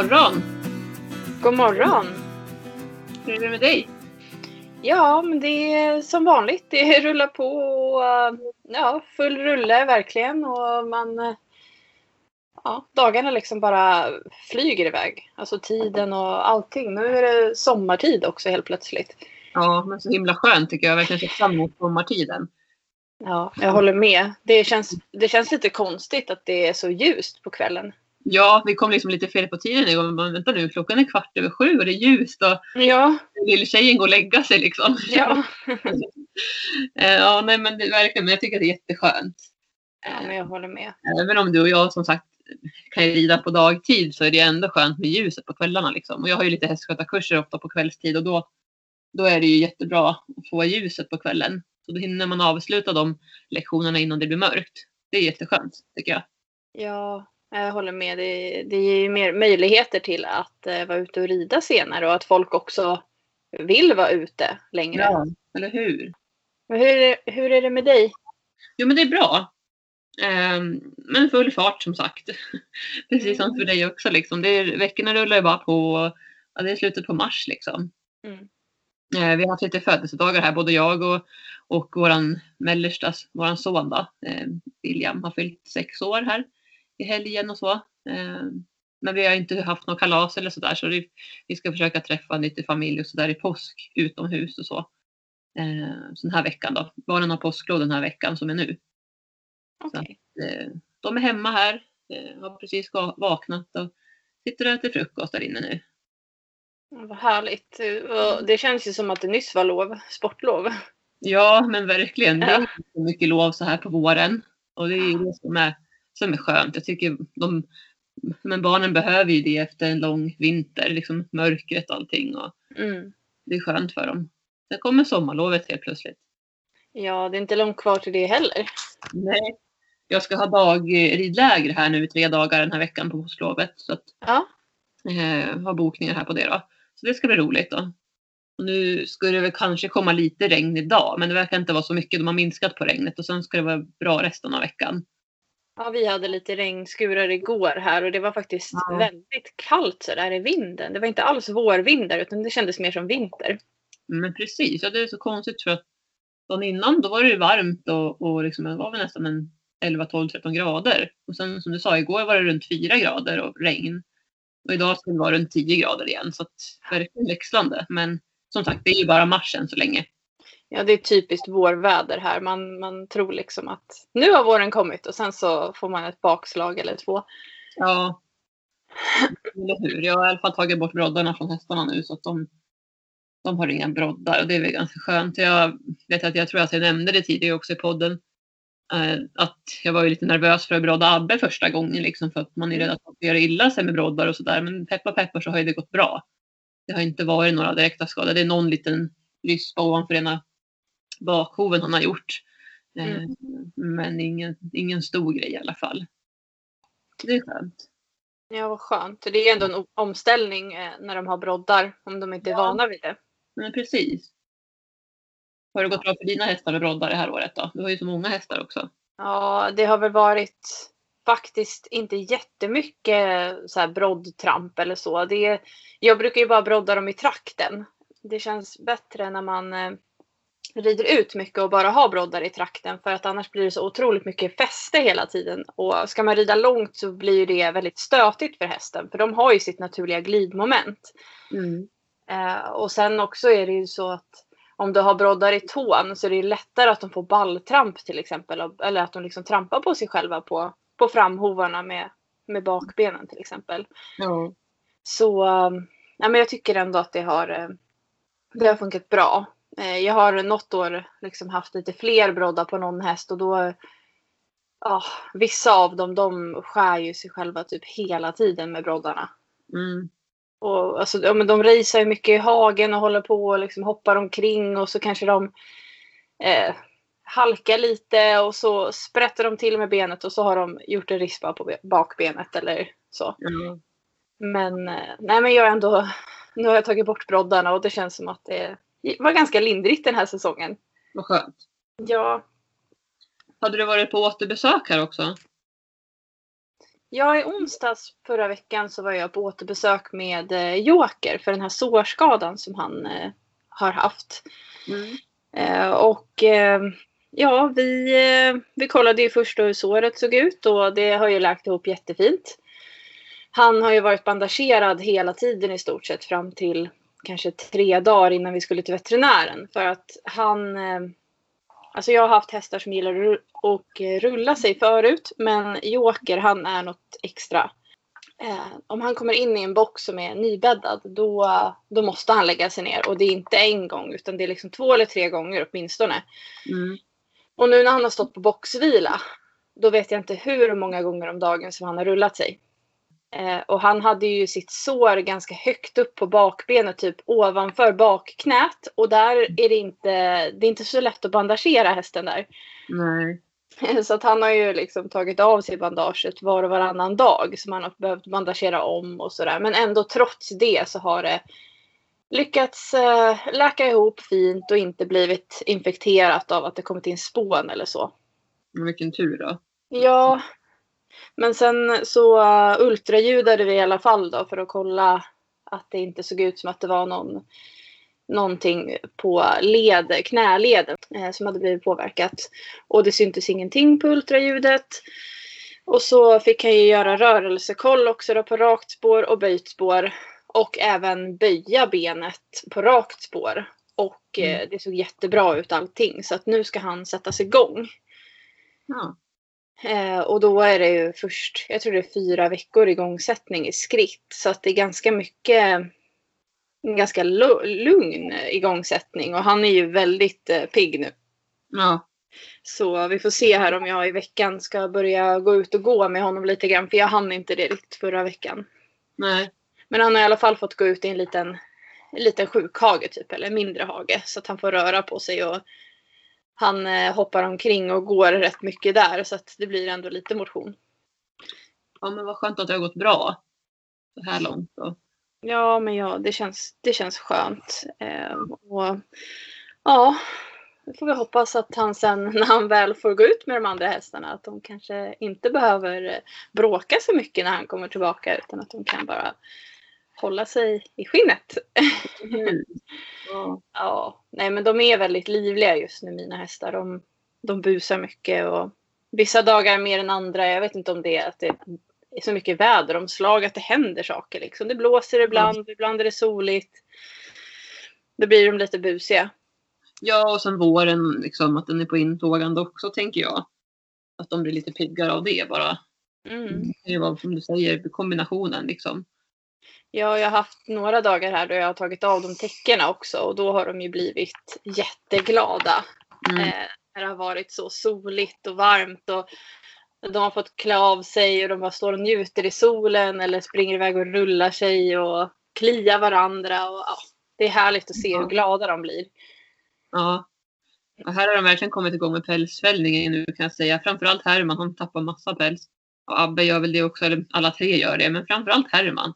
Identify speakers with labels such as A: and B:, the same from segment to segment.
A: morgon!
B: God morgon!
A: Hur är det med dig?
B: Ja, men det är som vanligt. Det rullar på och ja, full rulle verkligen. Och man, eh, ja, dagarna liksom bara flyger iväg. Alltså tiden och allting. Nu är det sommartid också helt plötsligt.
A: Ja, men så himla skönt tycker jag. Verkligen ser fram emot sommartiden.
B: Ja, jag håller med. Det känns, det känns lite konstigt att det är så ljust på kvällen.
A: Ja, vi kom liksom lite fel på tiden. Men vänta nu, klockan är kvart över sju och det är ljust och
B: Ja,
A: lilltjejen går och lägga sig liksom.
B: ja.
A: Eh, ja, nej men det verkligen, men jag tycker att det är jätteskönt.
B: ja men jag håller med.
A: Även om du och jag som sagt kan rida på dagtid så är det ändå skönt med ljuset på kvällarna liksom. Och jag har ju lite hästskötarkurser ofta på kvällstid och då, då är det ju jättebra att få ljuset på kvällen. Så då hinner man avsluta de lektionerna innan det blir mörkt. Det är jätteskönt tycker jag.
B: Ja, jag håller med. Det, det ger ju mer möjligheter till att eh, vara ute och rida senare och att folk också vill vara ute längre.
A: eller hur?
B: Hur, hur är det med dig?
A: Jo men det är bra. Ehm, men full fart som sagt. Precis som för dig också liksom. Det är, veckorna rullar ju bara på. Ja, det är slutet på mars liksom.
B: Mm.
A: Eh, vi har haft lite födelsedagar här, både jag och, och våran mellerstas, våran son då, eh, William har fyllt sex år här i helgen och så. Eh, men vi har inte haft något kalas eller sådär så vi ska försöka träffa lite familj och sådär i påsk utomhus och så. Eh, så den här veckan då. Barnen har påsklov den här veckan som är nu.
B: Okej.
A: Eh, de är hemma här, har precis vaknat och sitter och äter frukost där inne nu.
B: Vad härligt. Det känns ju som att det nyss var lov, sportlov.
A: Ja, men verkligen. Det är inte så mycket lov så här på våren. Och det är ju det som är, som är skönt. Jag tycker de, men barnen behöver ju det efter en lång vinter, liksom mörkret och allting. Och
B: Mm.
A: det är skönt för dem. Sen kommer sommarlovet helt plötsligt.
B: Ja, det är inte långt kvar till det heller.
A: Nej. Jag ska ha dagridläger här nu i tre dagar den här veckan på påsklovet. Så att
B: Ja,
A: eh, har bokningar här på det då. Så det ska bli roligt då. Och nu skulle det väl kanske komma lite regn idag, men det verkar inte vara så mycket. De har minskat på regnet och sen ska det vara bra resten av veckan.
B: Ja vi hade lite regnskurar igår här och det var faktiskt
A: Ja.
B: väldigt kallt så där i vinden. Det var inte alls vårvindar utan det kändes mer som vinter.
A: Men precis, ja, det är så konstigt för att dagen innan då var det ju varmt och, och liksom, det var väl nästan en 11, 12, 13 grader. Och sen som du sa, igår var det runt 4 grader och regn. Och idag ska det vara runt 10 grader igen. Så att verkligen växlande. Men som sagt, det är ju bara mars än så länge.
B: Ja, det är typiskt vårväder här. Man, man tror liksom att nu har våren kommit och sen så får man ett bakslag eller två.
A: Ja. Eller hur? Jag har i alla fall tagit bort broddarna från hästarna nu så att de, de har inga broddar och det är väl ganska skönt. Jag vet att jag tror att jag nämnde det tidigare också i podden. Eh, att jag var ju lite nervös för att brodda Abbe första gången liksom för att man är rädd att man ska göra illa sig med broddar och sådär. Men peppar peppar så har ju det gått bra. Det har inte varit några direkta skador. Det är någon liten ryspa ovanför ena bakhoven han har gjort. Eh,
B: Mm.
A: Men ingen, ingen stor grej i alla fall. Det är skönt.
B: Ja, vad skönt. Det är ändå en omställning eh, när de har broddar om de inte är
A: Ja.
B: vana vid det.
A: Men precis. Har det gått bra för dina hästar med broddar det här året då? Du har ju så många hästar också.
B: Ja, det har väl varit faktiskt inte jättemycket så här broddtramp eller så. Det, jag brukar ju bara brodda dem i trakten. Det känns bättre när man eh, rider ut mycket och bara har broddar i trakten för att annars blir det så otroligt mycket fäste hela tiden. Och ska man rida långt så blir det väldigt stötigt för hästen för de har ju sitt naturliga glidmoment. Eh, och sen också är det ju så att om du har broddar i tån så är det lättare att de får balltramp till exempel. Eller att de liksom trampar på sig själva på, på framhovarna med, med bakbenen till exempel.
A: Ja.
B: Så um, ja, men jag tycker ändå att det har, eh, det har funkat bra. Eh, jag har något år liksom haft lite fler broddar på någon häst och då ja, vissa av dem de skär ju sig själva typ hela tiden med broddarna.
A: Mm.
B: Och, alltså, ja, men de racear ju mycket i hagen och håller på och liksom hoppar omkring och så kanske de eh, halkar lite och så sprätter de till med benet och så har de gjort en rispa på be- bakbenet eller så.
A: Ja.
B: Men, eh, nej, men jag har ändå, nu har jag tagit bort broddarna och det känns som att det var ganska lindrigt den här säsongen.
A: Vad skönt.
B: Ja,
A: Hade du varit på återbesök här också?
B: Ja, i onsdags förra veckan så var jag på återbesök med eh, Joker för den här sårskadan som han eh, har haft.
A: Mm.
B: Eh, och eh, ja, vi, eh, vi kollade ju först hur såret såg ut och det har ju läkt ihop jättefint. Han har ju varit bandagerad hela tiden i stort sett fram till kanske tre dagar innan vi skulle till veterinären. För att han... eh, Alltså jag har haft hästar som gillar att rulla sig förut. Men Joker han är något extra. Eh, om han kommer in i en box som är nybäddad då, då måste han lägga sig ner. Och det är inte en gång utan det är liksom två eller tre gånger åtminstone.
A: Mm.
B: Och nu när han har stått på boxvila, då vet jag inte hur många gånger om dagen som han har rullat sig. Eh, och han hade ju sitt sår ganska högt upp på bakbenet, typ ovanför bakknät. Och där är det inte, det är inte så lätt att bandagera hästen där.
A: Nej.
B: Så att han har ju liksom tagit av sig bandaget var och varannan dag. Som han har behövt bandagera om och sådär. Men ändå trots det så har det lyckats eh, läka ihop fint och inte blivit infekterat av att det kommit in spån eller så.
A: Vilken tur då.
B: Ja, men sen så uh, ultraljudade vi i alla fall då för att kolla att det inte såg ut som att det var någon, någonting på led, knäleden eh, som hade blivit påverkat. Och det syntes ingenting på ultraljudet. Och så fick han ju göra rörelsekoll också då på rakt spår och böjt spår. Och även böja benet på rakt spår. Och eh, det såg jättebra ut allting. Så att nu ska han sättas igång.
A: Ja.
B: Eh, och då är det ju först, jag tror det är fyra veckor igångsättning i skritt. Så att det är ganska mycket, en ganska lu- lugn igångsättning. Och han är ju väldigt eh, pigg nu.
A: Ja.
B: Så vi får se här om jag i veckan ska börja gå ut och gå med honom lite grann. För jag hann inte det riktigt förra veckan.
A: Nej.
B: Men han har i alla fall fått gå ut i en liten, en liten sjukhage typ. Eller en mindre hage. Så att han får röra på sig. Och han eh, hoppar omkring och går rätt mycket där. Så att det blir ändå lite motion.
A: Ja men vad skönt att det har gått bra. Så här långt. Och...
B: Ja, men ja, det känns, det känns skönt. Eh, och, ja, då får vi hoppas att han sen när han väl får gå ut med de andra hästarna att de kanske inte behöver eh, bråka så mycket när han kommer tillbaka utan att de kan bara hålla sig i skinnet.
A: Mm. Ja.
B: Ja, nej men de är väldigt livliga just nu mina hästar. De, de busar mycket och vissa dagar mer än andra. Jag vet inte om det är att det är så mycket väderomslag att det händer saker liksom. Det blåser ibland, ibland är det soligt. Då blir de lite busiga.
A: ja och sen våren liksom att den är på intågande också tänker jag. Att de blir lite piggare av det bara.
B: Mm.
A: Det var som du säger kombinationen liksom.
B: Ja, jag har haft några dagar här då jag har tagit av dem täckena också och då har de ju blivit jätteglada.
A: Mm.
B: Eh, det har varit så soligt och varmt och de har fått klä av sig och de bara står och njuter i solen eller springer iväg och rullar sig och kliar varandra. Och, ja, det är härligt att se hur glada de blir.
A: Ja. Och här har de verkligen kommit igång med pälsfällningen nu kan jag säga. Framförallt Herman, han tappar massa päls. Och Abbe gör väl det också, eller alla tre gör det, men framförallt Herman.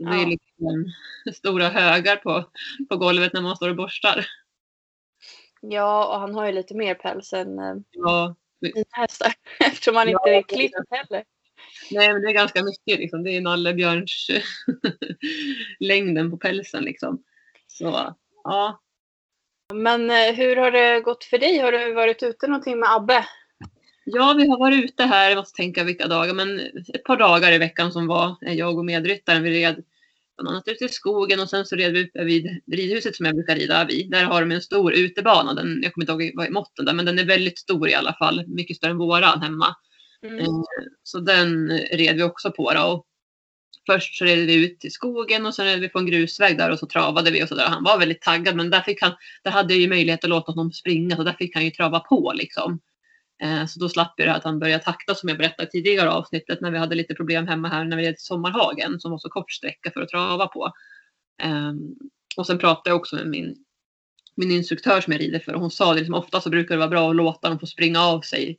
A: Det är liksom stora högar på, på golvet när man står och borstar.
B: Ja, och han har ju lite mer päls än eh,
A: Ja,
B: mina hästar eftersom han inte
A: Ja,
B: är klippt heller.
A: nej men det är ganska mycket liksom. Det är nallebjörns längden på pälsen liksom. Så ja.
B: Men eh, hur har det gått för dig? Har du varit ute någonting med Abbe?
A: Ja, vi har varit ute här, jag måste tänka vilka dagar, men ett par dagar i veckan som var jag och medryttaren. Vi red bland annat ute i skogen och sen så red vi uppe vid ridhuset som jag brukar rida vid. Där har de en stor utebana. Den, jag kommer inte ihåg vad är måtten där, men den är väldigt stor i alla fall. Mycket större än våran hemma.
B: Mm.
A: Eh, Så den red vi också på. Då. Och först så red vi ut i skogen och sen red vi på en grusväg där och så travade vi och så där. Han var väldigt taggad men där, fick han, där hade jag ju möjlighet att låta honom springa så där fick han ju trava på liksom. Eh, så då slapp jag det här att han började takta som jag berättade i tidigare avsnittet när vi hade lite problem hemma här när vi red Sommarhagen som var så kort sträcka för att trava på. Ehm, och sen pratade jag också med min, min instruktör som jag rider för och hon sa det liksom, ofta så brukar det vara bra att låta dem få springa av sig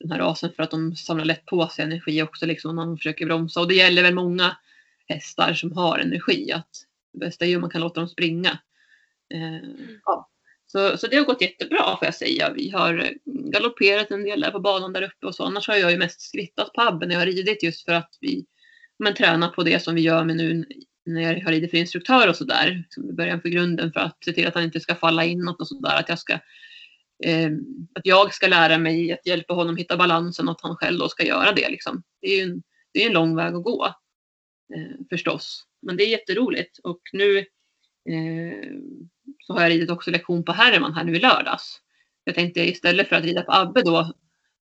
A: den här rasen för att de samlar lätt på sig energi också liksom när de försöker bromsa. Och det gäller väl många hästar som har energi att det bästa är ju om man kan låta dem springa. Eh, ja. Så, så det har gått jättebra får jag säga. Vi har mm, galopperat en del där på banan där uppe och så. Annars har jag ju mest skrittat på Abbe när jag har ridit just för att vi men, tränar på det som vi gör med nu när jag har ridit för instruktör och sådär. I början för grunden för att se till att han inte ska falla inåt och sådär. Att jag ska eh, att jag ska lära mig att hjälpa honom hitta balansen och att han själv då ska göra det. Liksom. Det är ju en, det är en lång väg att gå eh, förstås. Men det är jätteroligt och nu eh, så har jag ridit också lektion på Herman här nu i lördags. Jag tänkte istället för att rida på Abbe då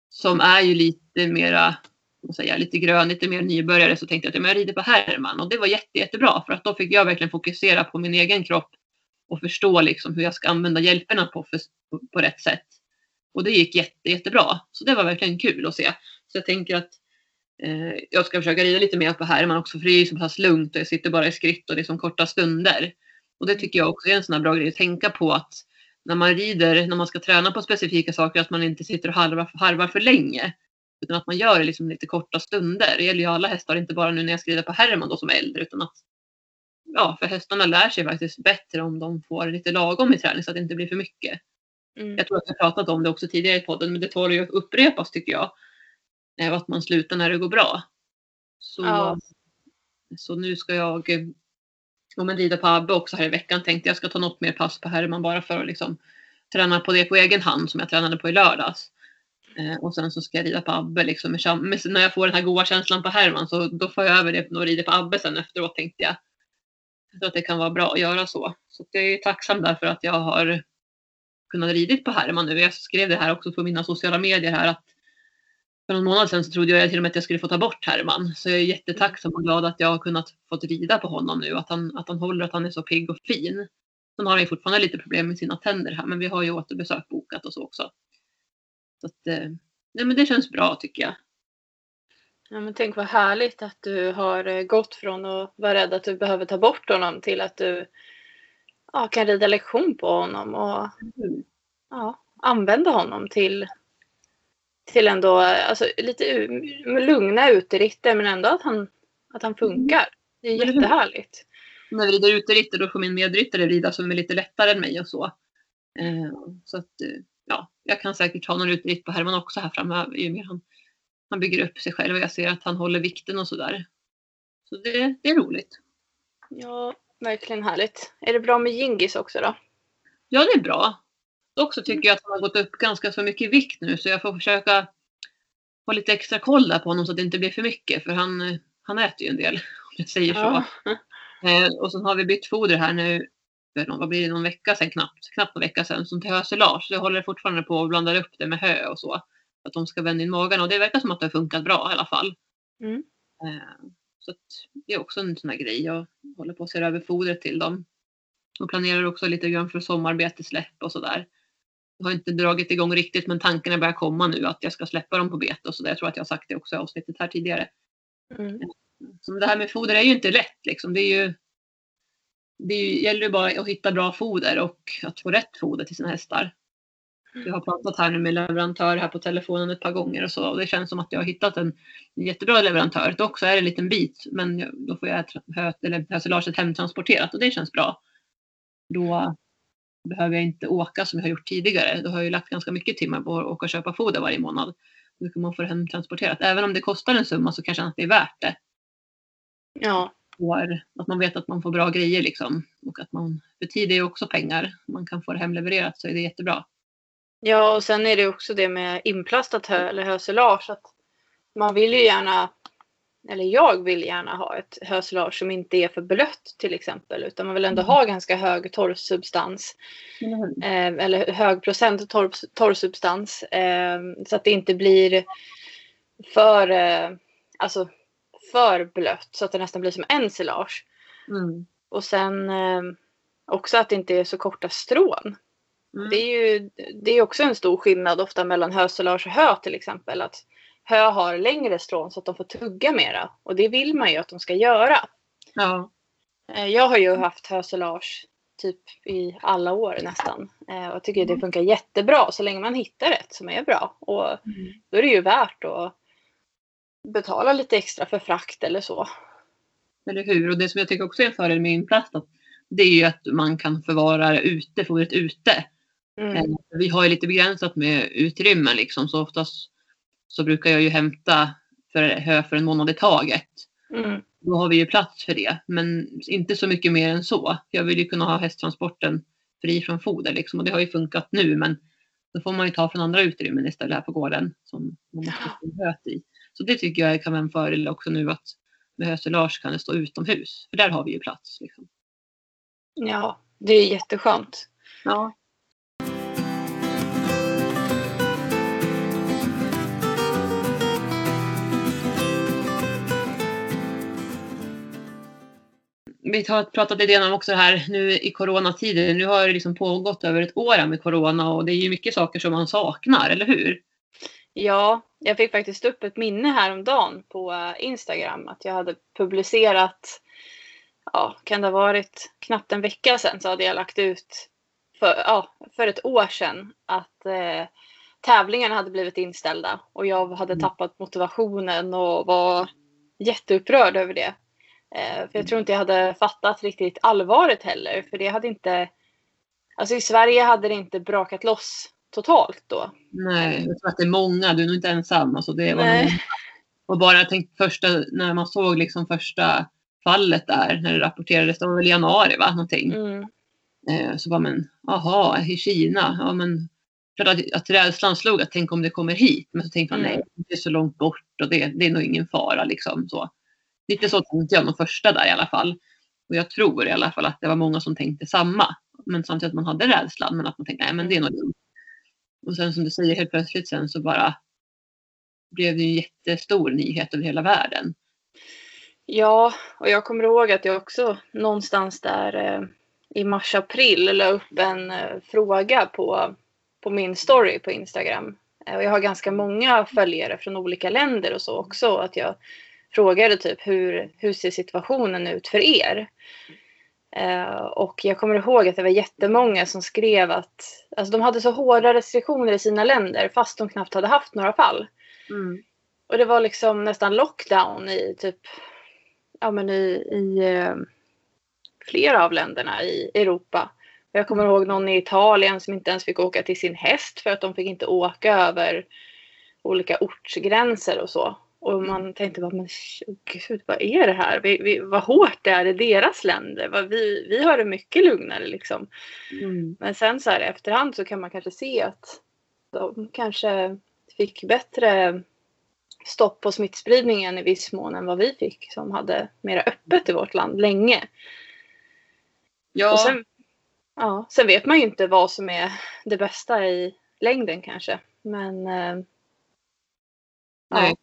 A: som är ju lite mera säga, lite grön, lite mer nybörjare så tänkte jag att jag rider på Herman och det var jätte, jättebra för att då fick jag verkligen fokusera på min egen kropp och förstå liksom hur jag ska använda hjälperna på, för, på, på rätt sätt. Och det gick jätte, jättebra. Så det var verkligen kul att se. Så jag tänker att eh, jag ska försöka rida lite mer på Herman också för det är ju så pass lugnt och jag sitter bara i skritt och det är som korta stunder. Och det tycker jag också är en sån här bra grej att tänka på att när man rider, när man ska träna på specifika saker, att man inte sitter och harvar, harvar för länge. Utan att man gör det liksom lite korta stunder. Det gäller ju alla hästar, inte bara nu när jag ska rida på Herman då som är äldre, utan att ja, för hästarna lär sig faktiskt bättre om de får lite lagom i träning så att det inte blir för mycket. Mm. Jag tror att jag pratat om det också tidigare i podden, men det tål ju att upprepas tycker jag. Att man slutar när det går bra. Så, ja. så nu ska jag om en rida på Abbe också här i veckan. Tänkte jag ska ta något mer pass på Herman bara för att liksom träna på det på egen hand som jag tränade på i lördags. Eh, och sen så ska jag rida på Abbe liksom. Med, med, när jag får den här goda känslan på Herman så då får jag över det och rider på Abbe sen efteråt tänkte jag. Jag tror att det kan vara bra att göra så. Så jag är tacksam därför att jag har kunnat ridit på Herman nu. Jag skrev det här också på mina sociala medier här att för någon månad sedan så trodde jag till och med att jag skulle få ta bort Herman. Så jag är jättetacksam och glad att jag har kunnat få rida på honom nu. Att han, att han håller, att han är så pigg och fin. Sen har han ju fortfarande lite problem med sina tänder här, men vi har ju återbesök bokat och så också. Så att, eh, nej, men det känns bra tycker jag.
B: Ja, men tänk vad härligt att du har eh, gått från att vara rädd att du behöver ta bort honom till att du ja, kan rida lektion på honom och mm. ja, använda honom till till ändå alltså, lite lugna uteritter men ändå att han, att han funkar. Det är jättehärligt.
A: När vi rider uteritter då får min medryttare rida som är lite lättare än mig och så. Eh, så att eh, ja, jag kan säkert ha någon uteritt på Herman också här framöver ju mer han, han bygger upp sig själv och jag ser att han håller vikten och sådär. Så det, det är roligt.
B: Ja, verkligen härligt. Är det bra med Gingis också då?
A: Ja, det är bra. Dock så tycker jag att han har gått upp ganska så mycket i vikt nu så jag får försöka ha lite extra koll där på honom så att det inte blir för mycket för han, han äter ju en del om jag säger så. Ja. Eh, och sen har vi bytt foder här nu för någon, vad blir det, någon vecka sedan knappt, knappt en vecka sedan som till hösilage. Så jag håller fortfarande på och blandar upp det med hö och så. Att de ska vända in magen och det verkar som att det har funkat bra i alla fall. Mm. Eh, så det är också en sån här grej. Jag håller på att se över fodret till dem. Och planerar också lite grann för sommarbetesläpp och sådär. Har inte dragit igång riktigt men tankarna börjar komma nu att jag ska släppa dem på bete och så där. Jag tror att jag har sagt det också i avsnittet här tidigare. Mm. Så det här med foder är ju inte lätt liksom. Det är ju det gäller ju bara att hitta bra foder och att få rätt foder till sina hästar. Jag har pratat här nu med leverantör här på telefonen ett par gånger och så och det känns som att jag har hittat en jättebra leverantör. Dock så är det en liten bit men då får jag höet eller höselaget hemtransporterat och det känns bra. Då behöver jag inte åka som jag har gjort tidigare. Då har jag ju lagt ganska mycket timmar på att åka och köpa foder varje månad. Nu kan man få det hemtransporterat. Även om det kostar en summa så kanske att det är värt det.
B: Ja.
A: För att man vet att man får bra grejer liksom. Och att man, för tid är ju också pengar. Man kan få det hemlevererat så är det jättebra.
B: Ja, och sen är det också det med inplastat hö eller hösilage. Att man vill ju gärna eller jag vill gärna ha ett hösilage som inte är för blött till exempel utan man vill ändå mm. ha ganska hög torrsubstans. Mm. Eh, eller hög procent torr, torrsubstans eh, så att det inte blir för, eh, alltså, för blött så att det nästan blir som ensilage. Mm. Och sen eh, också att det inte är så korta strån. Mm. Det är ju det är också en stor skillnad ofta mellan hösilage och hö till exempel. Att hö har längre strån så att de får tugga mera. Och det vill man ju att de ska göra.
A: Ja.
B: Eh, jag har ju haft hösilage typ i alla år nästan. Eh, och tycker det funkar jättebra så länge man hittar rätt som är bra. Och mm. då är det ju värt att betala lite extra för frakt eller så.
A: Eller hur? Och det som jag tycker också är en fördel med inplastat det är ju att man kan förvara ute, fodret ute.
B: Mm.
A: Eh, Vi har ju lite begränsat med utrymmen liksom så oftast så brukar jag ju hämta för hö för en månad i taget.
B: Mm.
A: Då har vi ju plats för det, men inte så mycket mer än så. Jag vill ju kunna ha hästtransporten fri från foder liksom och det har ju funkat nu men då får man ju ta från andra utrymmen istället här på gården som man måste få höet i. Så det tycker jag kan vara en fördel också nu att med hösilage kan det stå utomhus för där har vi ju plats. Liksom.
B: Ja, det är jätteskönt.
A: Ja. Vi har pratat lite grann om också det här nu i coronatider. Nu har det liksom pågått över ett år med corona och det är ju mycket saker som man saknar, eller hur?
B: Ja, jag fick faktiskt upp ett minne häromdagen på eh, Instagram att jag hade publicerat, ja, kan det ha varit knappt en vecka sedan så hade jag lagt ut för, ja, för ett år sedan att eh, tävlingarna hade blivit inställda och jag hade
A: Mm.
B: tappat motivationen och var jätteupprörd över det. Eh, för jag tror inte jag hade fattat riktigt allvaret heller för det hade inte, alltså i Sverige hade det inte brakat loss totalt då.
A: Nej, jag tror att det är många. Du är nog inte ensam. Alltså det var
B: Nej.
A: och bara jag tänkte första, när man såg liksom första fallet där, när det rapporterades, det var väl i januari va? Någonting.
B: Mm.
A: Eh, så var man, aha, i Kina, ja men klart att, att rädslan slog att tänk om det kommer hit. Men så tänkte man
B: Mm.
A: nej, det är så långt bort och det, det är nog ingen fara liksom. Så. Lite så tänkte jag de första där i alla fall. Och jag tror i alla fall att det var många som tänkte samma. Men samtidigt att man hade rädslan men att man tänkte nej men det är nog dumt. Och sen som du säger helt plötsligt sen så bara blev det en jättestor nyhet över hela världen.
B: Ja, och jag kommer ihåg att jag också någonstans där eh, i mars-april la upp en eh, fråga på, på min story på Instagram. Eh, och jag har ganska många följare från olika länder och så också. Att jag frågade typ hur, hur ser situationen ut för er? Eh, och jag kommer ihåg att det var jättemånga som skrev att alltså de hade så hårda restriktioner i sina länder fast de knappt hade haft några fall. Och det var liksom nästan lockdown i typ ja, men i, i eh, flera av länderna i Europa. Jag kommer ihåg någon i Italien som inte ens fick åka till sin häst för att de fick inte åka över olika ortsgränser och så. Och man tänkte bara, men gud, vad är det här? Vi, vi, vad hårt det är i deras länder. Vad vi, vi har det mycket lugnare liksom.
A: Mm.
B: Men sen så här efterhand så kan man kanske se att de kanske fick bättre stopp på smittspridningen i viss mån än vad vi fick som hade mera öppet i vårt land länge.
A: Ja,
B: sen, ja, sen vet man ju inte vad som är det bästa i längden kanske. Men eh,
A: Nej.
B: ja.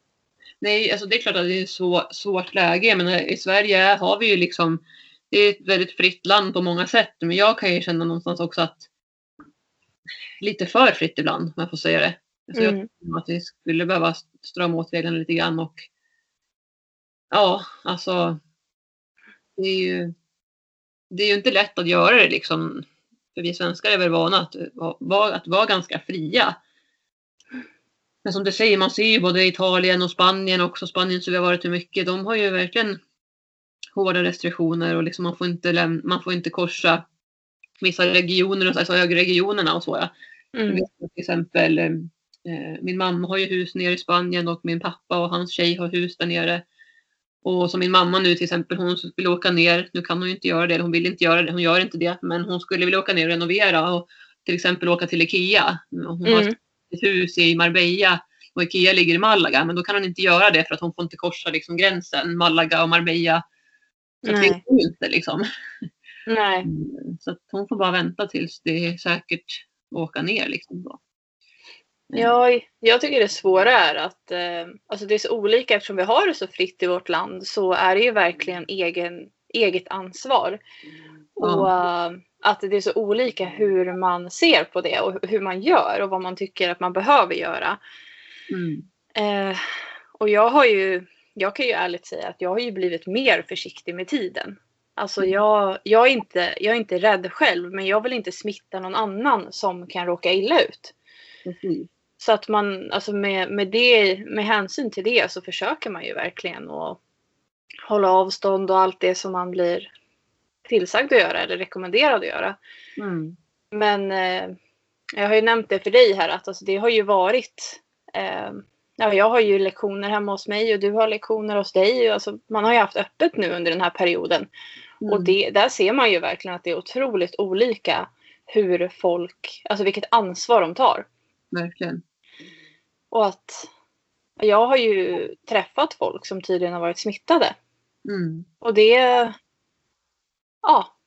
A: Nej, alltså det är klart att det är så, svårt läge. Men i Sverige har vi ju liksom, det är ett väldigt fritt land på många sätt. Men jag kan ju känna någonstans också att lite för fritt ibland, om jag får säga det. Alltså
B: Mm.
A: Jag tror att vi skulle behöva strama åt reglerna lite grann och ja, alltså det är ju det är ju inte lätt att göra det liksom. För vi svenskar är väl vana att att vara ganska fria. Men som du säger, man ser ju både Italien och Spanien också, Spanien som vi har varit i mycket, de har ju verkligen hårda restriktioner och liksom man, får inte läm- man får inte korsa vissa regioner, och så- alltså högregionerna och så. Ja.
B: Mm.
A: till exempel, eh, min mamma har ju hus nere i Spanien och min pappa och hans tjej har hus där nere. Och som min mamma nu till exempel, hon vill åka ner, nu kan hon ju inte göra det, hon vill inte göra det, hon gör inte det, men hon skulle vilja åka ner och renovera och till exempel åka till Ikea. Hon har
B: Mm.
A: ett hus i Marbella och Ikea ligger i Malaga, men då kan hon inte göra det för att hon får inte korsa liksom gränsen, Malaga och Marbella. Så att det
B: Nej.
A: går inte liksom.
B: Nej.
A: Mm, Så att hon får bara vänta tills det är säkert att åka ner liksom. Då.
B: Ja, jag tycker det svåra är att eh, alltså det är så olika eftersom vi har det så fritt i vårt land så är det ju verkligen egen, eget ansvar. Och eh, att det är så olika hur man ser på det och hur man gör och vad man tycker att man behöver göra.
A: Mm.
B: Eh, och jag har ju, jag kan ju ärligt säga att jag har ju blivit mer försiktig med tiden. Alltså
A: Mm.
B: jag, jag, är inte, jag är inte rädd själv men jag vill inte smitta någon annan som kan råka illa ut.
A: Precis.
B: Så att man, alltså med, med, det, med hänsyn till det så försöker man ju verkligen att hålla avstånd och allt det som man blir tillsagd att göra eller rekommenderad att göra.
A: Mm.
B: Men eh, jag har ju nämnt det för dig här att alltså, det har ju varit eh, Ja, jag har ju lektioner hemma hos mig och du har lektioner hos dig. Alltså, man har ju haft öppet nu under den här perioden. Mm. Och det, där ser man ju verkligen att det är otroligt olika hur folk, alltså vilket ansvar de tar.
A: Verkligen.
B: Och att jag har ju träffat folk som tydligen har varit smittade.
A: Mm.
B: Och det, ja.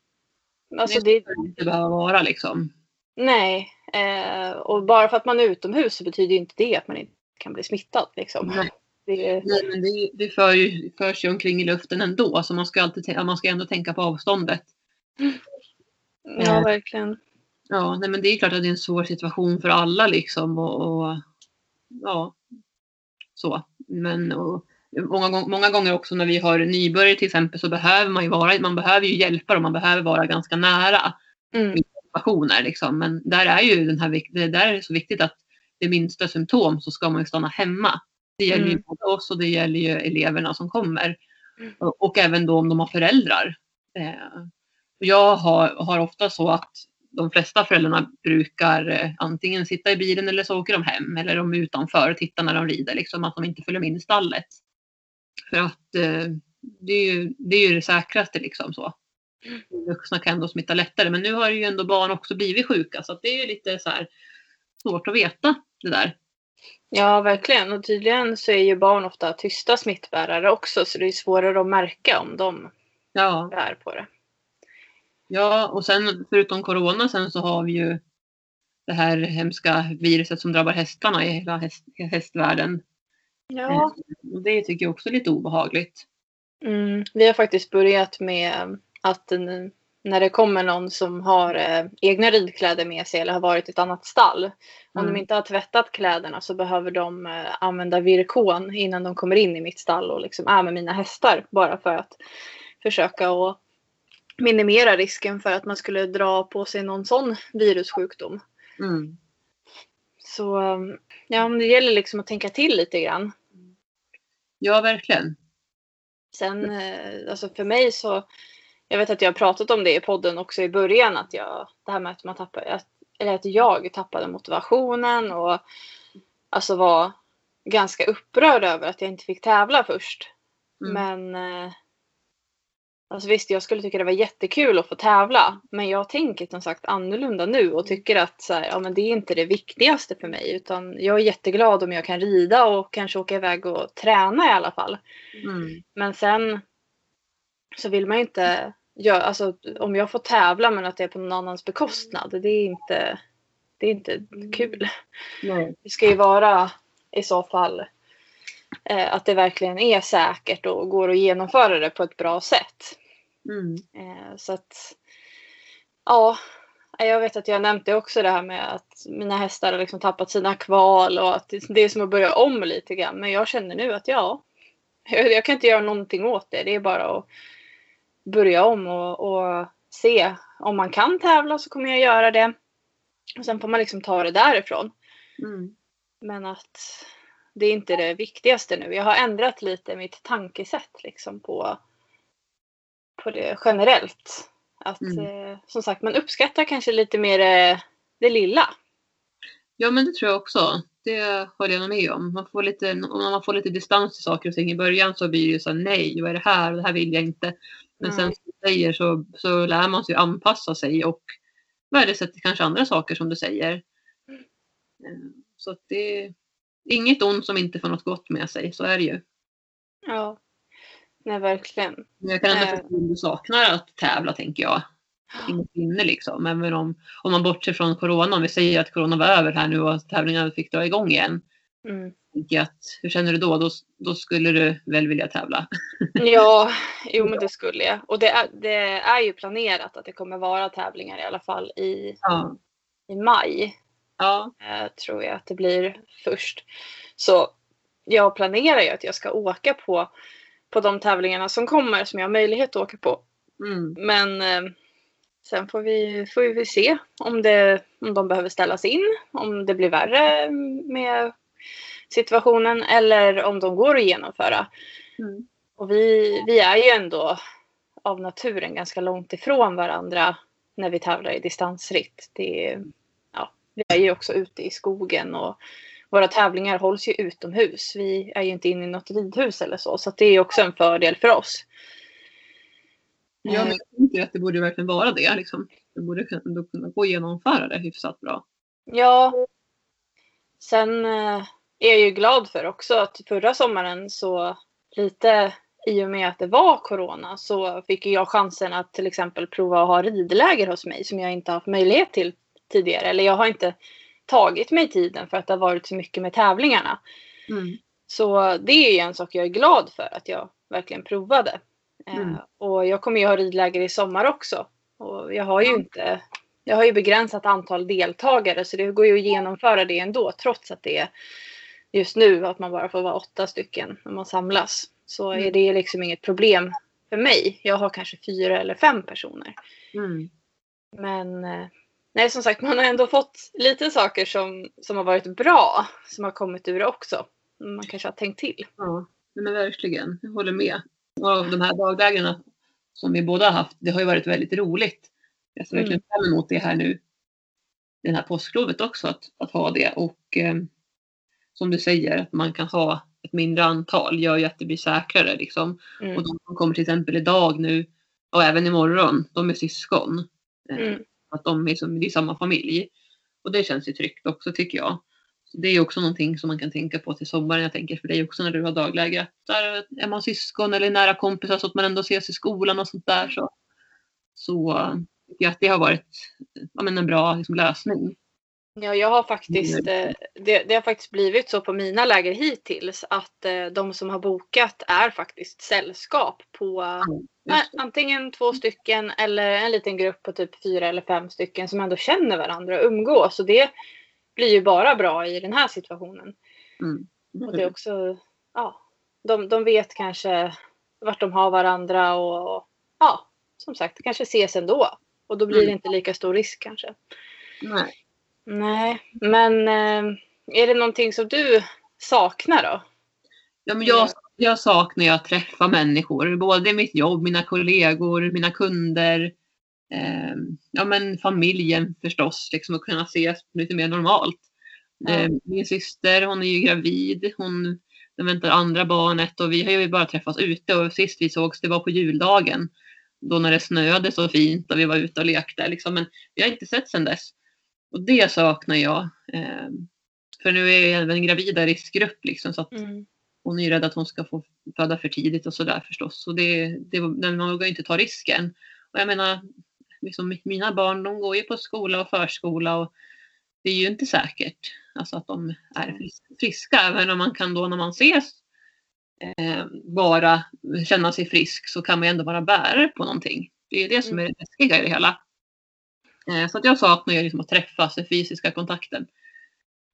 A: Alltså det ska det inte behöva vara liksom.
B: Nej, eh, och bara för att man är utomhus så betyder inte det att man inte kan bli smittad. Liksom.
A: Nej. Det, Nej, men det, det för ju, förs ju omkring i luften ändå, så man ska, alltid, man ska ändå tänka på avståndet.
B: Ja, eh, verkligen.
A: Ja, nej, men det är klart att det är en svår situation för alla liksom. Och, och ja, så. Men och, många, många gånger också när vi har nybörjare till exempel så behöver man ju vara, man behöver ju hjälpa dem, man behöver vara ganska nära
B: mm.
A: situationer liksom. Men där är ju den här, det där är så viktigt att det minsta symptom så ska man ju stanna hemma. Det gäller mm. ju både oss och det gäller ju eleverna som kommer. Mm. Och, och, även då om de har föräldrar. Eh, jag har, har ofta så att de flesta föräldrarna brukar eh, antingen sitta i bilen eller så åker de hem eller de är utanför och tittar när de rider, liksom, att de inte följer med in i stallet. För att eh, det, är ju, det är ju det säkraste liksom så. Vuxna kan ändå smitta lättare men nu har ju ändå barn också blivit sjuka så det är lite så här svårt att veta det där.
B: Ja, verkligen. Och tydligen så är ju barn ofta tysta smittbärare också så det är svårare att märka om de
A: ja.
B: bär på det.
A: Ja, och sen förutom corona sen så har vi ju det här hemska viruset som drabbar hästarna i hela häst, hästvärlden.
B: Ja.
A: Och det tycker jag också är lite obehagligt.
B: Mm, vi har faktiskt börjat med att när det kommer någon som har eh, egna ridkläder med sig eller har varit i ett annat stall. Om mm. de inte har tvättat kläderna så behöver de eh, använda virkon innan de kommer in i mitt stall och liksom är med mina hästar. Bara för att försöka att minimera risken för att man skulle dra på sig någon sån virussjukdom.
A: Mm.
B: Så ja, det gäller liksom att tänka till lite grann.
A: Ja, verkligen.
B: Sen, eh, alltså för mig så, jag vet att jag har pratat om det i podden också i början, att jag, det här med att man tappar, att, eller att jag tappade motivationen och alltså var ganska upprörd över att jag inte fick tävla först. Mm. Men eh, Alltså visst, jag skulle tycka det var jättekul att få tävla. Men jag tänker som sagt annorlunda nu och tycker att så här, ja, men det är inte det viktigaste för mig. Utan jag är jätteglad om jag kan rida och kanske åka iväg och träna i alla fall.
A: Mm.
B: Men sen så vill man ju inte göra, alltså om jag får tävla men att det är på någon annans bekostnad. Det är inte, det är inte kul.
A: Nej.
B: Det ska ju vara i så fall eh, att det verkligen är säkert och går att genomföra det på ett bra sätt.
A: Mm.
B: Eh, så att ja, jag vet att jag nämnde också det här med att mina hästar har liksom tappat sina kval och att det är som att börja om lite grann. Men jag känner nu att ja, jag kan inte göra någonting åt det. Det är bara att börja om och, och se om man kan tävla så kommer jag göra det. Och sen får man liksom ta det därifrån.
A: Mm.
B: Men att det är inte det viktigaste nu. Jag har ändrat lite mitt tankesätt liksom på på det generellt. Att mm. eh, som sagt man uppskattar kanske lite mer eh, det lilla.
A: Ja men det tror jag också. Det håller jag med om. Man får lite, om man får lite distans till saker och ting i början så blir det ju så nej, vad är det här? Det här vill jag inte. Men mm. sen som du säger så, så lär man sig anpassa sig och värdesätter kanske andra saker som du säger. Mm. Eh, så att det är inget ont som inte får något gott med sig, så är det ju.
B: Ja. Nej, verkligen.
A: Men jag kan ändå förstå om du saknar att tävla, tänker jag. Inne liksom. Även om, om man bortser från corona, om vi säger att corona var över här nu och tävlingarna fick dra igång igen.
B: Mm.
A: Att, hur känner du då? då? Då skulle du väl vilja tävla?
B: ja, jo men det skulle jag. Och det är, det är ju planerat att det kommer vara tävlingar i alla fall i,
A: ja.
B: i maj.
A: Ja.
B: Eh, tror jag att det blir först. Så jag planerar ju att jag ska åka på på de tävlingarna som kommer som jag har möjlighet att åka på.
A: Mm.
B: Men eh, sen får vi, får vi se om, det, om de behöver ställas in, om det blir värre med situationen eller om de går att genomföra.
A: Mm.
B: Och vi, vi är ju ändå av naturen ganska långt ifrån varandra när vi tävlar i distansritt. Det ja, vi är ju också ute i skogen och våra tävlingar hålls ju utomhus. Vi är ju inte inne i något ridhus eller så. Så det är också en fördel för oss.
A: Ja, men jag tänker att det borde verkligen vara det. Liksom. Det borde kunna, kunna gå att genomföra det hyfsat bra.
B: Ja. Sen eh, är jag ju glad för också att förra sommaren så lite i och med att det var corona så fick jag chansen att till exempel prova att ha ridläger hos mig som jag inte haft möjlighet till tidigare. Eller jag har inte tagit mig tiden för att det har varit så mycket med tävlingarna.
A: Mm.
B: Så det är en sak jag är glad för att jag verkligen provade.
A: Mm.
B: Eh, och jag kommer ju ha ridläger i sommar också. Och jag har ju
A: Mm.
B: inte jag har ju begränsat antal deltagare så det går ju att genomföra det ändå trots att det är just nu att man bara får vara åtta stycken när man samlas. Så är
A: Mm.
B: det liksom inget problem för mig. Jag har kanske fyra eller fem personer.
A: Mm.
B: Men eh, nej, som sagt, man har ändå fått lite saker som, som har varit bra som har kommit ur det också. Man kanske har tänkt till.
A: Ja, men verkligen. Jag håller med. Och de här daglägren som vi båda har haft, det har ju varit väldigt roligt. Jag ser verkligen fram emot det här nu. Det här påsklovet också, att, att ha det. Och eh, som du säger, att man kan ha ett mindre antal gör ju att det blir säkrare. Liksom.
B: Mm.
A: Och de som kommer till exempel idag nu och även imorgon, de är syskon.
B: Mm.
A: Att de är, som, det är samma familj. Och det känns ju tryggt också tycker jag. Så det är också någonting som man kan tänka på till sommaren. Jag tänker för dig också när du har dagläger. Där är man syskon eller nära kompisar så att man ändå ses i skolan och sånt där. Så, så tycker jag att det har varit ja, men en bra liksom, lösning.
B: Ja, jag har faktiskt, eh, det, det har faktiskt blivit så på mina läger hittills att eh, de som har bokat är faktiskt sällskap på eh, antingen två stycken eller en liten grupp på typ fyra eller fem stycken som ändå känner varandra och umgås. Så det blir ju bara bra i den här situationen.
A: mm.
B: Och det är också, ja, de, de vet kanske vart de har varandra och, och ja, som sagt, kanske ses ändå. Och då blir det
A: Mm.
B: inte lika stor risk kanske.
A: Nej.
B: Nej, men eh, är det någonting som du saknar då?
A: Ja, men jag, jag saknar att träffa människor, både mitt jobb, mina kollegor, mina kunder, eh, ja men familjen förstås, liksom att kunna ses lite mer normalt.
B: Ja.
A: Eh, min syster, hon är ju gravid, hon väntar andra barnet och vi har ju bara träffats ute och sist vi sågs det var på juldagen. Då när det snöade så fint och vi var ute och lekte liksom, men vi har inte sett sedan dess. Och det saknar jag. Eh, för nu är jag även gravid i riskgrupp liksom, så att
B: Mm.
A: hon är ju rädd att hon ska få föda för tidigt och sådär förstås. Så det, det, man vågar ju inte ta risken. Och jag menar, liksom, mina barn de går ju på skola och förskola och det är ju inte säkert alltså, att de är fris- friska. Även om man kan då när man ses eh, bara känna sig frisk så kan man ju ändå vara bärare på någonting. Det är ju det som är det läskiga i det hela. Eh, så att jag saknar ju liksom att träffas, den fysiska kontakten.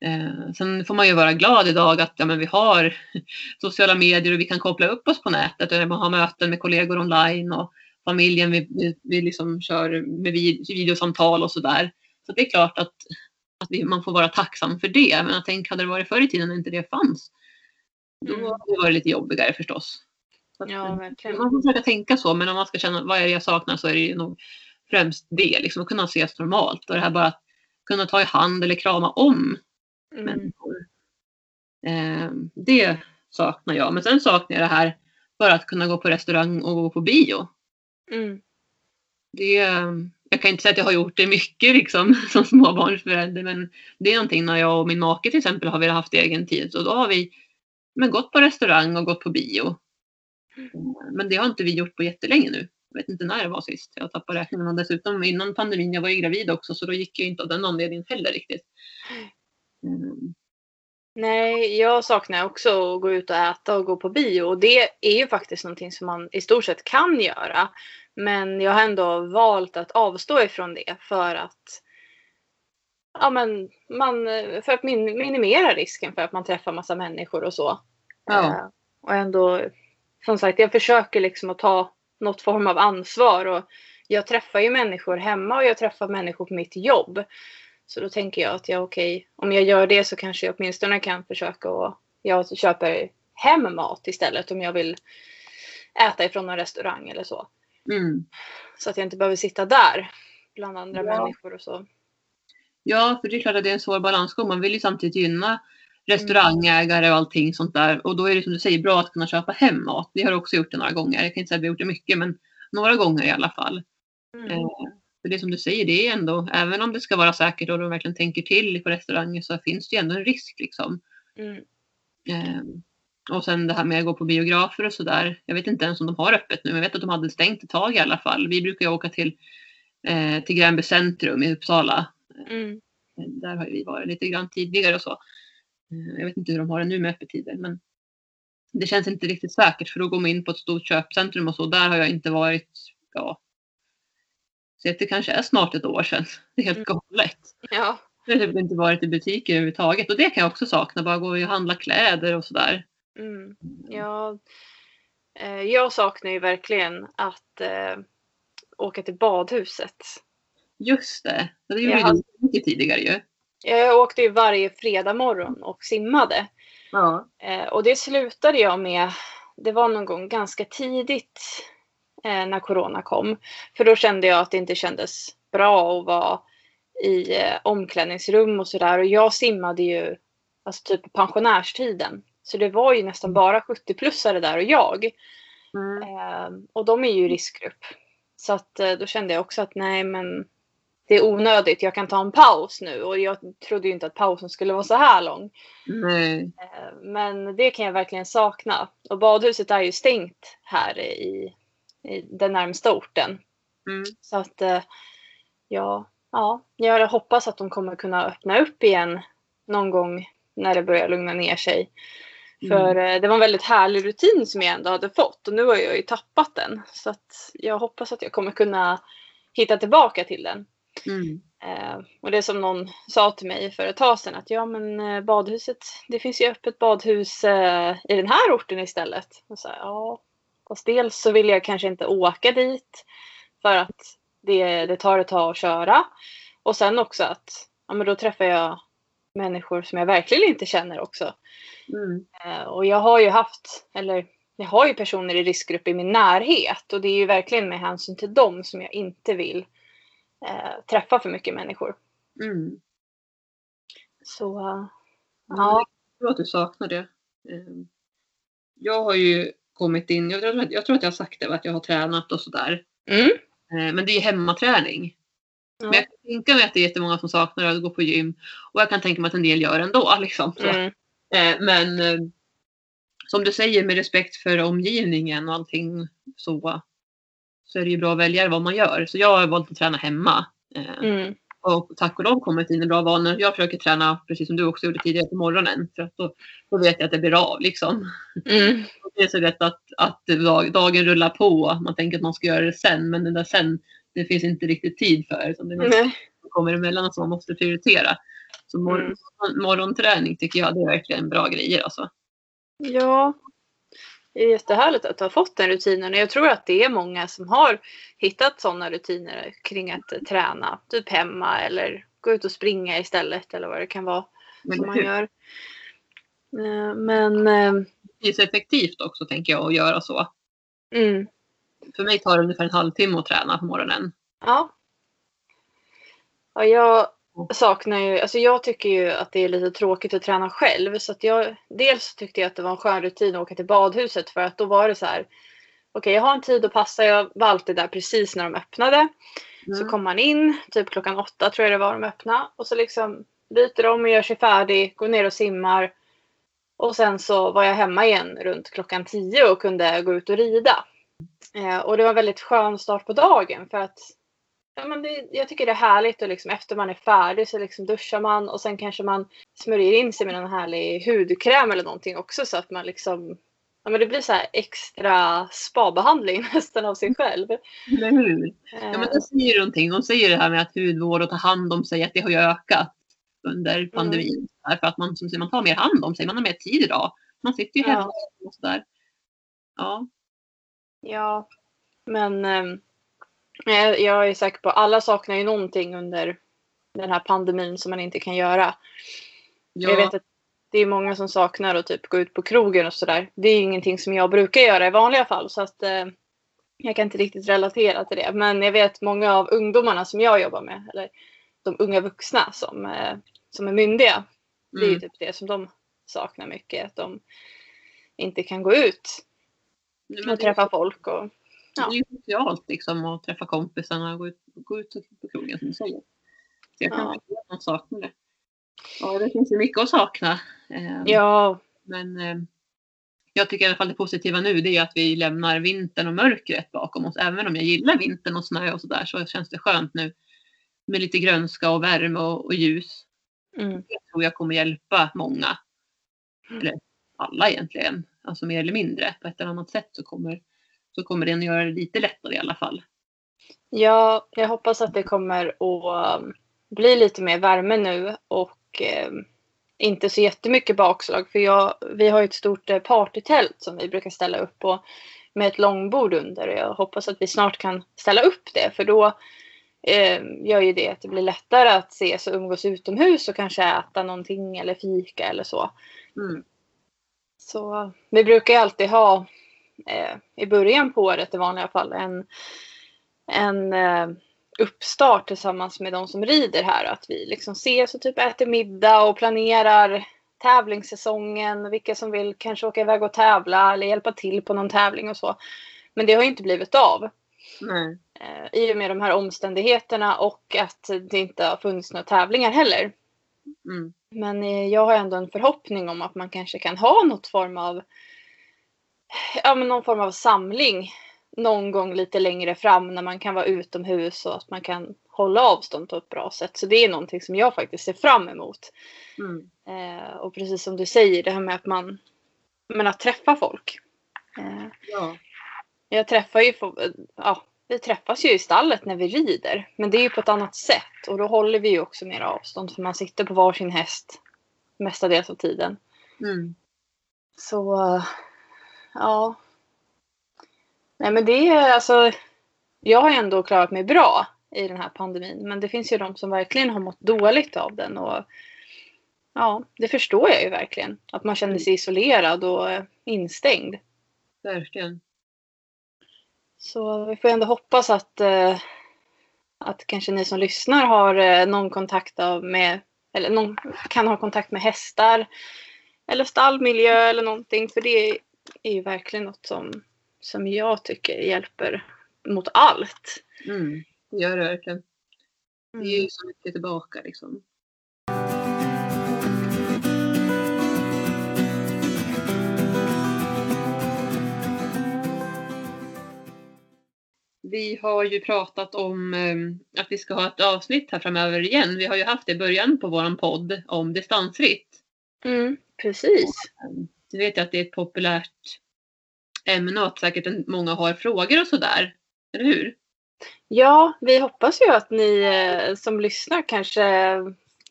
A: Eh, sen får man ju vara glad idag att ja, men vi har sociala medier och vi kan koppla upp oss på nätet och man har möten med kollegor online och familjen vi, vi, vi liksom kör med vid, videosamtal och sådär. Så det är klart att, att vi, man får vara tacksam för det. Men jag tänker, hade det varit förr i tiden när inte det fanns, då
B: Mm.
A: hade det varit lite jobbigare förstås. Att,
B: Ja,
A: eh, man får försöka tänka så, men om man ska känna vad är det jag saknar så är det nog främst det, liksom att kunna ses normalt och det här bara att kunna ta i hand eller krama om
B: Mm.
A: människor. Eh, det saknar jag. Men sen saknar jag det här bara att kunna gå på restaurang och gå på bio.
B: Mm.
A: Det, jag kan inte säga att jag har gjort det mycket liksom, som småbarnsförälder men det är någonting när jag och min make till exempel har velat haft egen tid så då har vi men, gått på restaurang och gått på bio. Eh, Men det har inte vi gjort på jättelänge nu. Jag vet inte när det var sist. Jag tappar räkningen och dessutom innan pandemin, jag var ju gravid också så då gick jag inte av den anledningen heller riktigt. Mm.
B: Nej, jag saknar också att gå ut och äta och gå på bio. Och det är ju faktiskt någonting som man i stort sett kan göra. Men jag har ändå valt att avstå ifrån det för att ja, men man, för att min, minimera risken för att man träffar massa människor och så.
A: Ja.
B: Eh, och ändå, som sagt, jag försöker liksom att ta något form av ansvar. Och jag träffar ju människor hemma och jag träffar människor på mitt jobb. Så då tänker jag att jag okej, om jag gör det så kanske jag åtminstone kan försöka och jag köper hem mat istället om jag vill äta ifrån en restaurang eller så.
A: Mm.
B: Så att jag inte behöver sitta där bland andra
A: Ja.
B: människor och så.
A: Ja, för det är klart att det är en svår balansgång. Man vill ju samtidigt gynna restaurangägare och allting sånt där. Och då är det som du säger bra att kunna köpa hem mat. Vi har också gjort det några gånger. Jag kan inte säga att vi har gjort det mycket, men några gånger i alla fall.
B: Mm.
A: Eh, för det som du säger, det är ändå, även om det ska vara säkert och de verkligen tänker till på restauranger så finns det ju ändå en risk liksom.
B: Mm.
A: Eh, och sen det här med att gå på biografer och sådär. Jag vet inte ens om de har öppet nu, men jag vet att de hade stängt ett tag i alla fall. Vi brukar ju åka till, eh, till Gränby centrum i Uppsala.
B: Mm.
A: Där har vi varit lite grann tidigare och så. Eh, Jag vet inte hur de har det nu med öppettider, men det känns inte riktigt säkert för då går man in på ett stort köpcentrum och så. Där har jag inte varit, ja, så det kanske är snart ett år sedan. Det är helt
B: Mm.
A: galet.
B: Ja.
A: Jag har typ inte varit i butiker överhuvudtaget och det kan jag också sakna. Bara gå och handla kläder och sådär.
B: Mm. Ja, eh, jag saknar ju verkligen att eh, åka till badhuset.
A: Just det, det gjorde
B: Ja.
A: du mycket tidigare ju.
B: Jag åkte ju varje fredag morgon och simmade.
A: Ja.
B: Eh, och det slutade jag med, det var någon gång ganska tidigt eh, när corona kom. För då kände jag att det inte kändes bra att vara i eh, omklädningsrum och sådär. Och jag simmade ju alltså typ på pensionärstiden. Så det var ju nästan bara 70-plussare där och jag.
A: Mm.
B: Eh, och de är ju i riskgrupp. Så att eh, då kände jag också att nej men det är onödigt. Jag kan ta en paus nu. Och jag trodde ju inte att pausen skulle vara så här lång.
A: Nej.
B: Eh, Men det kan jag verkligen sakna. Och badhuset är ju stängt här i, i den närmsta orten.
A: Mm.
B: Så att eh, ja, ja, jag hoppas att de kommer kunna öppna upp igen någon gång när det börjar lugna ner sig. För eh, det var en väldigt härlig rutin som jag ändå hade fått och nu har jag ju tappat den. Så att jag hoppas att jag kommer kunna hitta tillbaka till den.
A: Mm.
B: Eh, och det är som någon sa till mig för ett tag sedan att ja men eh, badhuset, det finns ju öppet badhus eh, i den här orten istället. Och så här, ja, fast dels så vill jag kanske inte åka dit för att det, det tar ett tag att köra. Och sen också att ja, men då träffar jag människor som jag verkligen inte känner också.
A: Mm.
B: Eh, och jag har ju haft, eller jag har ju personer i riskgrupp i min närhet och det är ju verkligen med hänsyn till dem som jag inte vill eh, träffa för mycket människor.
A: Mm.
B: Så
A: Ja.
B: ja.
A: Jag tror att du saknar det. Eh, Jag har ju kommit in, jag tror, att- jag tror att jag har sagt det, att jag har tränat och sådär.
B: Mm.
A: Eh, Men det är hemmaträning.
B: Ja.
A: Men jag kan tänka mig att det är jättemånga som saknar att gå på gym. Och jag kan tänka mig att en del gör ändå. Liksom.
B: Mm.
A: Eh, Men eh, som du säger med respekt för omgivningen och allting så, så är det ju bra att välja vad man gör. Så jag har valt att träna hemma. Eh,
B: Mm.
A: Och tack och lov kommit in i bra vanor. Jag försöker träna precis som du också gjorde tidigare på morgonen. För att då, då vet jag att det blir av liksom.
B: Mm.
A: Det är så lätt att, att dag, dagen rullar på. Man tänker att man ska göra det sen. Men det där sen, det finns inte riktigt tid för. Utan det är något
B: Nej.
A: som kommer emellan som man måste prioritera. Så mor-
B: Mm.
A: morgonträning tycker jag det är verkligen bra grejer alltså.
B: Ja. Det är jättehärligt att har fått den rutinen och jag tror att det är många som har hittat sådana rutiner kring att träna. Typ hemma eller gå ut och springa istället eller vad det kan vara
A: Men
B: som man
A: hur?
B: gör. Eh, Men eh,
A: det är så effektivt också tänker jag att göra så.
B: mm,
A: För mig tar det ungefär en halvtimme att träna på morgonen.
B: Ja. Ja, jag saknar ju, alltså jag tycker ju att det är lite tråkigt att träna själv. Så att jag, dels tyckte jag att det var en skön rutin att åka till badhuset för att då var det så här. Okej, jag har en tid att passa. Jag var alltid där precis när de öppnade. Så
A: Mm.
B: kom man in, typ klockan åtta tror jag det var de öppnade. Och så liksom byter de och gör sig färdig, går ner och simmar. Och sen så var jag hemma igen runt klockan tio och kunde gå ut och rida. Eh, och det var en väldigt skön start på dagen för att ja, men det, jag tycker det är härligt och liksom efter man är färdig så liksom duschar man och sen kanske man smörjer in sig med någon härlig hudkräm eller någonting också så att man liksom Ja men det blir så här extra spabehandling nästan av sig själv.
A: Eller hur?
B: Eh,
A: Ja, men det säger någonting. De säger det här med att hudvård och ta hand om sig, att det har ju ökat under pandemin. För att man, som säger, man tar mer hand om sig, man har mer tid idag. Man sitter ju
B: Ja.
A: hemma och sådär. Ja.
B: Ja, men eh, jag är säker på att alla saknar ju någonting under den här pandemin som man inte kan göra.
A: ja.
B: Jag vet att det är många som saknar att typ gå ut på krogen och sådär. Det är ju ingenting som jag brukar göra i vanliga fall så att eh, jag kan inte riktigt relatera till det. Men jag vet många av ungdomarna som jag jobbar med, eller de unga vuxna som, eh, som är myndiga. Det är ju
A: Mm.
B: typ det som de saknar mycket. Att de inte kan gå ut och träffa folk. Och,
A: Det
B: Ja.
A: är ju socialt liksom att träffa kompisarna och gå ut, gå ut på krogen som du säger. Så jag kan
B: Ja.
A: saknar det. Ja, det finns ju mycket att sakna. Eh,
B: ja,
A: Men eh, jag tycker i alla fall det positiva nu det är att vi lämnar vintern och mörkret bakom oss. Även om jag gillar vintern och snö och sådär så känns det skönt nu med lite grönska och värme och, och ljus.
B: mm,
A: Det tror jag kommer hjälpa många. Eller alla egentligen. Alltså mer eller mindre. På ett eller annat sätt så kommer, så kommer den göra det lite lättare i alla fall.
B: ja, jag hoppas att det kommer att um, bli lite mer värme nu och eh, inte så jättemycket bakslag. För jag, vi har ju ett stort eh, partytält som vi brukar ställa upp på med ett långbord under. Och jag hoppas att vi snart kan ställa upp det för då eh, gör ju det att det blir lättare att ses och umgås utomhus och kanske äta någonting eller fika eller så.
A: Mm.
B: Så vi brukar ju alltid ha i början på året i vanliga fall en, en eh, uppstart tillsammans med de som rider här. Att vi liksom ses och typ äter middag och planerar tävlingssäsongen. Vilka som vill kanske åka iväg och tävla eller hjälpa till på någon tävling och så. Men det har ju inte blivit av. Eh, I och med de här omständigheterna och att det inte har funnits några tävlingar heller.
A: Mm.
B: Men eh, jag har ändå en förhoppning om att man kanske kan ha något form av ja, men någon form av samling någon gång lite längre fram när man kan vara utomhus och att man kan hålla avstånd på ett bra sätt. Så det är någonting som jag faktiskt ser fram emot.
A: Mm.
B: Eh, och precis som du säger, det här med att man men att träffa folk. Eh,
A: Ja.
B: jag träffar ju, fo- ja, vi träffas ju i stallet när vi rider. Men det är ju på ett annat sätt och då håller vi ju också mer avstånd för man sitter på varsin häst mestadels av tiden.
A: Mm.
B: Så ja. Nej men det är alltså. Jag har ändå klarat mig bra i den här pandemin. Men det finns ju de som verkligen har mått dåligt av den. Och ja, det förstår jag ju verkligen. Att man känner sig isolerad och eh, instängd.
A: Verkligen.
B: Så vi får ändå hoppas att, eh, att kanske ni som lyssnar har eh, någon kontakt av med, eller någon kan ha kontakt med hästar eller stallmiljö eller någonting. För det är ju verkligen något som, som jag tycker hjälper mot allt.
A: Mm. Det gör det verkligen. Det
B: Mm.
A: är ju så mycket tillbaka liksom. Vi har ju pratat om eh, att vi ska ha ett avsnitt här framöver igen. Vi har ju haft det i början på våran podd om distansritt.
B: Mm, precis.
A: Nu vet jag att det är ett populärt ämne och att säkert många har frågor och sådär. Eller hur?
B: Ja, vi hoppas ju att ni eh, som lyssnar kanske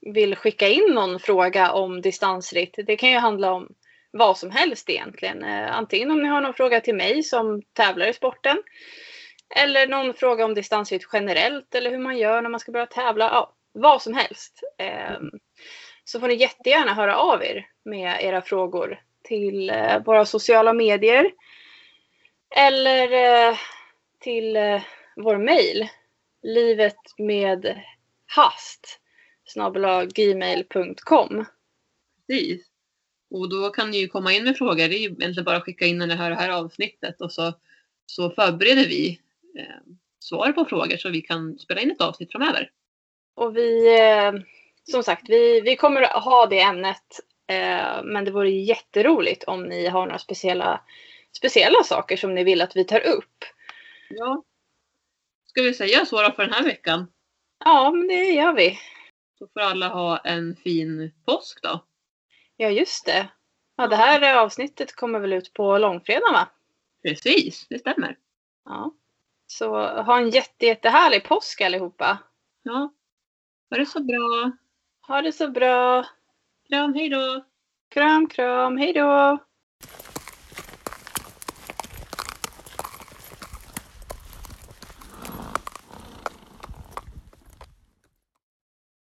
B: vill skicka in någon fråga om distansritt. Det kan ju handla om vad som helst egentligen. Eh, antingen om ni har någon fråga till mig som tävlar i sporten. Eller någon fråga om distansritt generellt eller hur man gör när man ska börja tävla. Ja, vad som helst. Ehm, så får ni jättegärna höra av er med era frågor till eh, våra sociala medier. Eller eh, till eh, vår mejl. Livet med hast gmail.com.
A: Precis. Och då kan ni ju komma in med frågor. Det är ju egentligen bara att skicka in när ni hör det här avsnittet och så, så förbereder vi eh, svar på frågor så vi kan spela in ett avsnitt framöver.
B: Och vi, eh, som sagt, vi, vi kommer ha det ämnet. Eh, men det vore jätteroligt om ni har några speciella, speciella saker som ni vill att vi tar upp.
A: Ja. Ska vi säga så då för den här veckan?
B: Ja, men det gör vi.
A: Så får alla ha en fin påsk då.
B: Ja, just det. Ja, det här avsnittet kommer väl ut på långfredagen va?
A: Precis, det stämmer.
B: Ja. Så ha en jätte, jättehärlig påsk allihopa.
A: Ja. Ha det så bra.
B: Ha det så bra
A: kram, hej då!
B: Kram, kram, hej då!